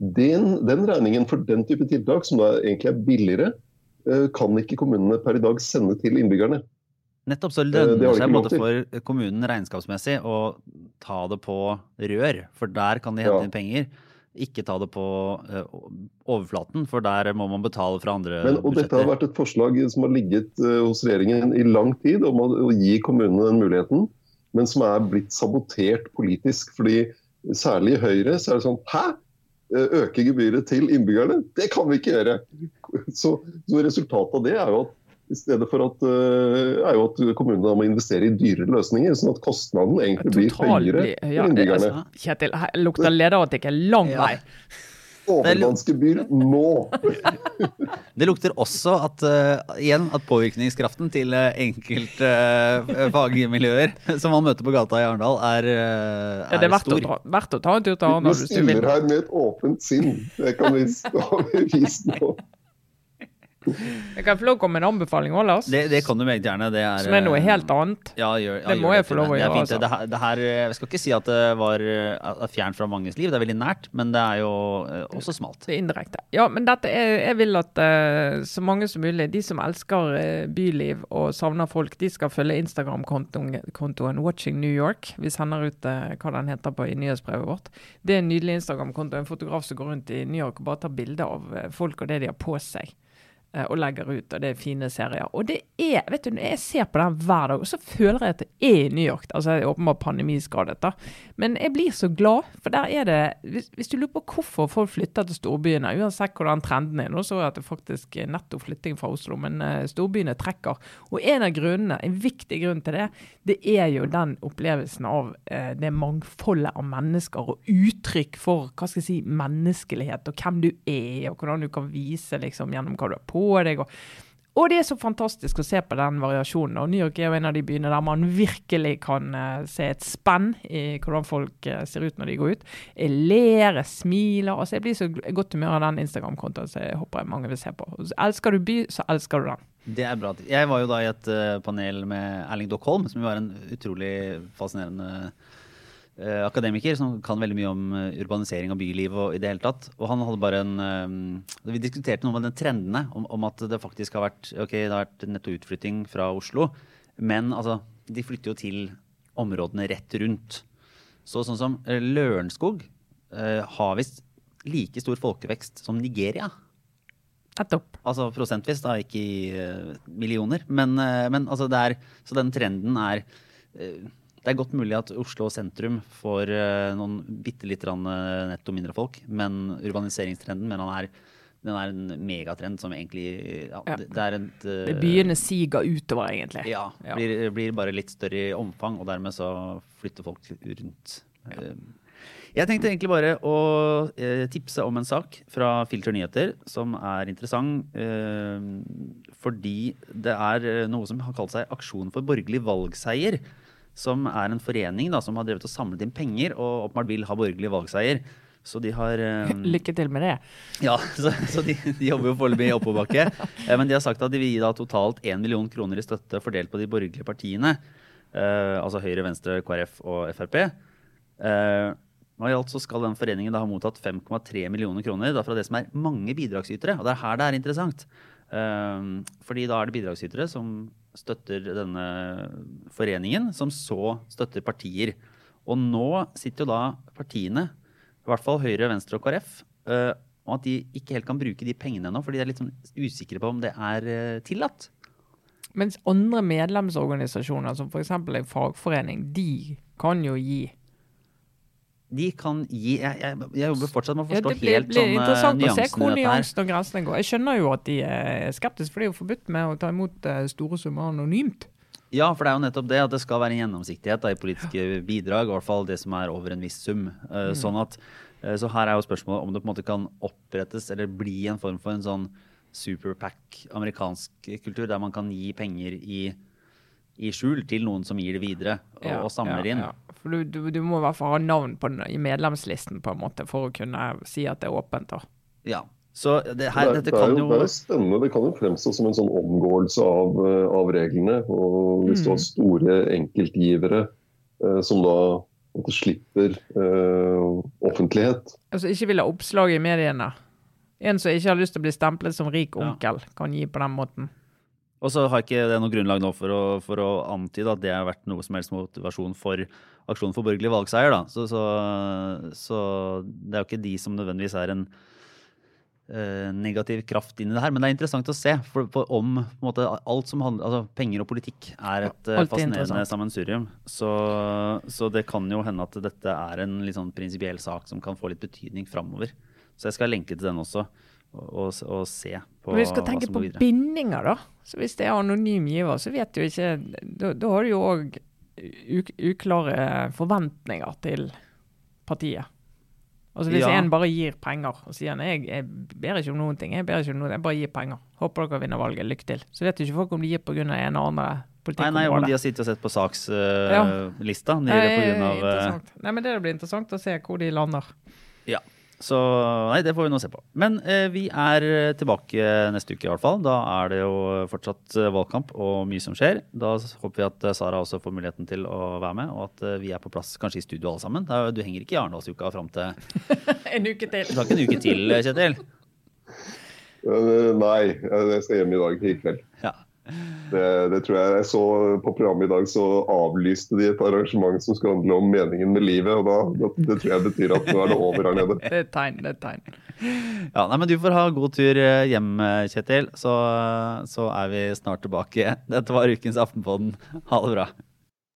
den, den regningen for den type tiltak, som da egentlig er billigere, eh, kan ikke kommunene per i dag sende til innbyggerne. Nettopp, så Eh, lønner det seg både for kommunen regnskapsmessig å ta det på rør, for der kan de hente Ja. inn penger. Ikke ta det på eh, overflaten, for der må man betale fra andre Men, og dette har vært et forslag som har ligget eh, hos regjeringen i lang tid, om å, å gi kommunene den muligheten, men som er blitt sabotert politisk. fordi særlig i Høyre så er det sånn Hæ? Eh, Øke gebyret til innbyggerne? Det kan vi ikke gjøre! Så, så resultatet av det er jo at i stedet for at, eh, er jo at kommunene må investere i dyrere løsninger, sånn at kostnaden egentlig blir høyere for ja, innbyggerne. altså, Kjetil, her lukter lederartikkel lang Ja. vei. Overvannsgebyr nå! Det lukter også at, uh, igjen, at påvirkningskraften til uh, enkelte uh, fagmiljøer som man møter på gata i Arendal, er, stor. Ja, det er er verdt å, ta, verdt å ta en tur til Vi Arendal vil. stiller her med et åpent sinn. Det kan vi stå vist nå. Jeg kan få lov å komme med en anbefaling òg, Lars. Det, det kan du meget gjerne. Det er, Som er noe eh, helt annet. Ja, gjør, ja, Det må jeg få lov å gjøre, altså. Det, her, det her, jeg skal ikke si at det var eh, er fjernt fra manges liv, det er veldig nært, men det er jo eh, også smalt. Det er indirekte. Ja, men dette er, jeg vil at eh, så mange som mulig, de som elsker eh, byliv og savner folk, de skal følge Instagram-kontoen Watching New York. Vi sender ut eh, hva den heter på i nyhetsbrevet vårt. Det er en nydelig Instagram-konto. En fotograf som går rundt i New York og bare tar bilder av eh, folk og det de har på seg. Eh, og legger ut, og det er fine serier. Og det er, vet du, jeg ser på den hver dag, og så føler jeg at det er i New York. Altså, jeg er åpenbart pandemiskadet, da. Men jeg blir så glad, for der er det Hvis, hvis du lurer på hvorfor folk flytter til storbyene, uansett hvordan trenden er Nå så at det faktisk er netto flytting fra Oslo, men uh, storbyene trekker. Og en av grunnene, en viktig grunn til det, det er jo den opplevelsen av uh, det mangfoldet av mennesker og uttrykk for hva skal jeg si, menneskelighet og hvem du er, og hvordan du kan vise liksom, gjennom hva du har på deg. og og det er så fantastisk å se på den variasjonen. og New York er jo en av de byene der man virkelig kan uh, se et spenn i hvordan folk uh, ser ut når de går ut. Jeg ler, jeg smiler. altså Jeg blir så godt humør av den Instagram-kontoen, så jeg håper mange vil se på. Elsker du by, så elsker du den. Det er bra. Jeg var jo da i et uh, panel med Erling Dockholm, som jo er en utrolig fascinerende Eh, akademiker som kan veldig mye om eh, urbanisering og byliv og i det hele tatt. Og han hadde bare en uh, Vi diskuterte noe om den trendene, om, om, at det faktisk har vært okay, det har vært netto utflytting fra Oslo. Men altså, de flytter jo til områdene rett rundt. Så sånn som Lørenskog uh, har visst like stor folkevekst som Nigeria. Altså prosentvis, da, ikke i uh, millioner. Men, men altså er Så den trenden er det er godt mulig at Oslo sentrum får uh, noen bitte litt uh, netto mindre folk, men urbaniseringstrenden men er, den er en megatrend som egentlig ja, ja. Det, det, er et uh, Byene siger utover, egentlig. Ja. ja. Blir, blir, bare litt større i omfang, og dermed så flytter folk rundt. Ja. Jeg tenkte egentlig bare å eh, tipse om en sak fra Filter nyheter som er interessant. Eh, fordi det er noe som har kalt seg Aksjon for borgerlig valgseier som er en forening da, som har drevet og samlet inn penger og åpenbart vil ha borgerlig valgseier. Så de har um, Lykke til med det. Ja, så, så de, de, jobber jo foreløpig i oppoverbakke. Eh, men de har sagt at de vil gi da totalt 1 million kroner i støtte fordelt på de borgerlige partiene. Uh, altså Høyre, Venstre, KrF og Frp. Uh, og I alt så skal den foreningen da ha mottatt 5,3 millioner kroner da fra det som er mange bidragsytere. Og det er her det er interessant. Uh, fordi da er det bidragsytere som støtter denne foreningen, som så støtter partier. Og nå sitter jo da partiene, i hvert fall Høyre, Venstre og KrF, uh, og at de ikke helt kan bruke de pengene ennå, fordi de er litt sånn usikre på om det er uh, tillatt. Mens andre medlemsorganisasjoner, som f.eks. en fagforening, de kan jo gi de kan gi Jeg, jeg, jeg jobber fortsatt med å forstå ja, det blir, helt blir sånn interessant å se hvor nyansene og grensene går. Jeg skjønner jo at de er skeptiske, for det er jo forbudt med å ta imot eh, store summer anonymt. Ja, for det er jo nettopp det at det skal være en gjennomsiktighet da, i politiske bidrag. I hvert fall det som er over en viss sum. Uh, mm. sånn at, uh, så her er jo spørsmålet om det på en måte kan opprettes eller bli en form for en sånn superpack amerikansk kultur, der man kan gi penger i i skjul til noen som gir det videre og, ja, og samler ja, inn. Ja. For du, du, du, må i hvert fall ha navn den, i medlemslisten på en måte for å kunne si at det er åpent. da. Ja, så det, her, det, det, er jo, det er spennende. Det kan jo fremstå som en sånn omgåelse av, eh, av reglene. og Hvis mm. du har store enkeltgivere eh, som da slipper eh, offentlighet Altså ikke vil ha oppslag i mediene. En som ikke har lyst til å bli stemplet som rik onkel, kan gi på den måten. Og så har ikke det noe grunnlag nå for å, for å, antyde at det har vært noe som helst motivasjon for aksjonen for borgerlig valgseier. Da. Så, så, så, det er jo ikke de som nødvendigvis er en eh, negativ kraft inn i det her. Men det er interessant å se for, for om måte, alt som handler altså Penger og politikk er et ja, fascinerende sammensurium. Så, så, det kan jo hende at dette er en litt sånn prinsipiell sak som kan få litt betydning framover. Så jeg skal lenke til den også og, å se på Men vi skal tenke på bindinger, da. Så hvis det er anonym giver, så vet du ikke Da, da har du jo òg uklare forventninger til partiet. Altså Hvis ja. en bare gir penger og sier jeg, jeg ber ikke om noen ting, jeg ber ikke om noe, jeg bare gir penger. Håper dere vinner valget, lykke til. Så vet du ikke folk om de gir pga. en eller annen Nei, nei, om de har sittet og sett på sakslista. Uh, ja. uh, Nei, men Det blir interessant å se hvor de lander. Ja. Så nei, det får vi nå se på. Men eh, vi er eh, tilbake neste uke i hvert fall. Da er det jo fortsatt eh, valgkamp og mye som skjer. Da håper vi at eh, Sara også får muligheten til å være med, og at vi er på plass kanskje i studio alle sammen. Da, du henger ikke i Arendalsuka fram til En uke til. Du har ikke en uke til, Kjetil? Nei, jeg skal hjem i dag i kveld. Det, det, tror jeg jeg så på programmet i dag, så avlyste de et arrangement som skulle handle om meningen med livet. og da, Det tror jeg betyr at nå er det over her nede. Det er et tegn. det er et tegn. Ja, nei, men Du får ha god tur eh, hjem, Kjetil. Så, så er vi snart tilbake. Dette var ukens Aftenpodden. Ha det bra.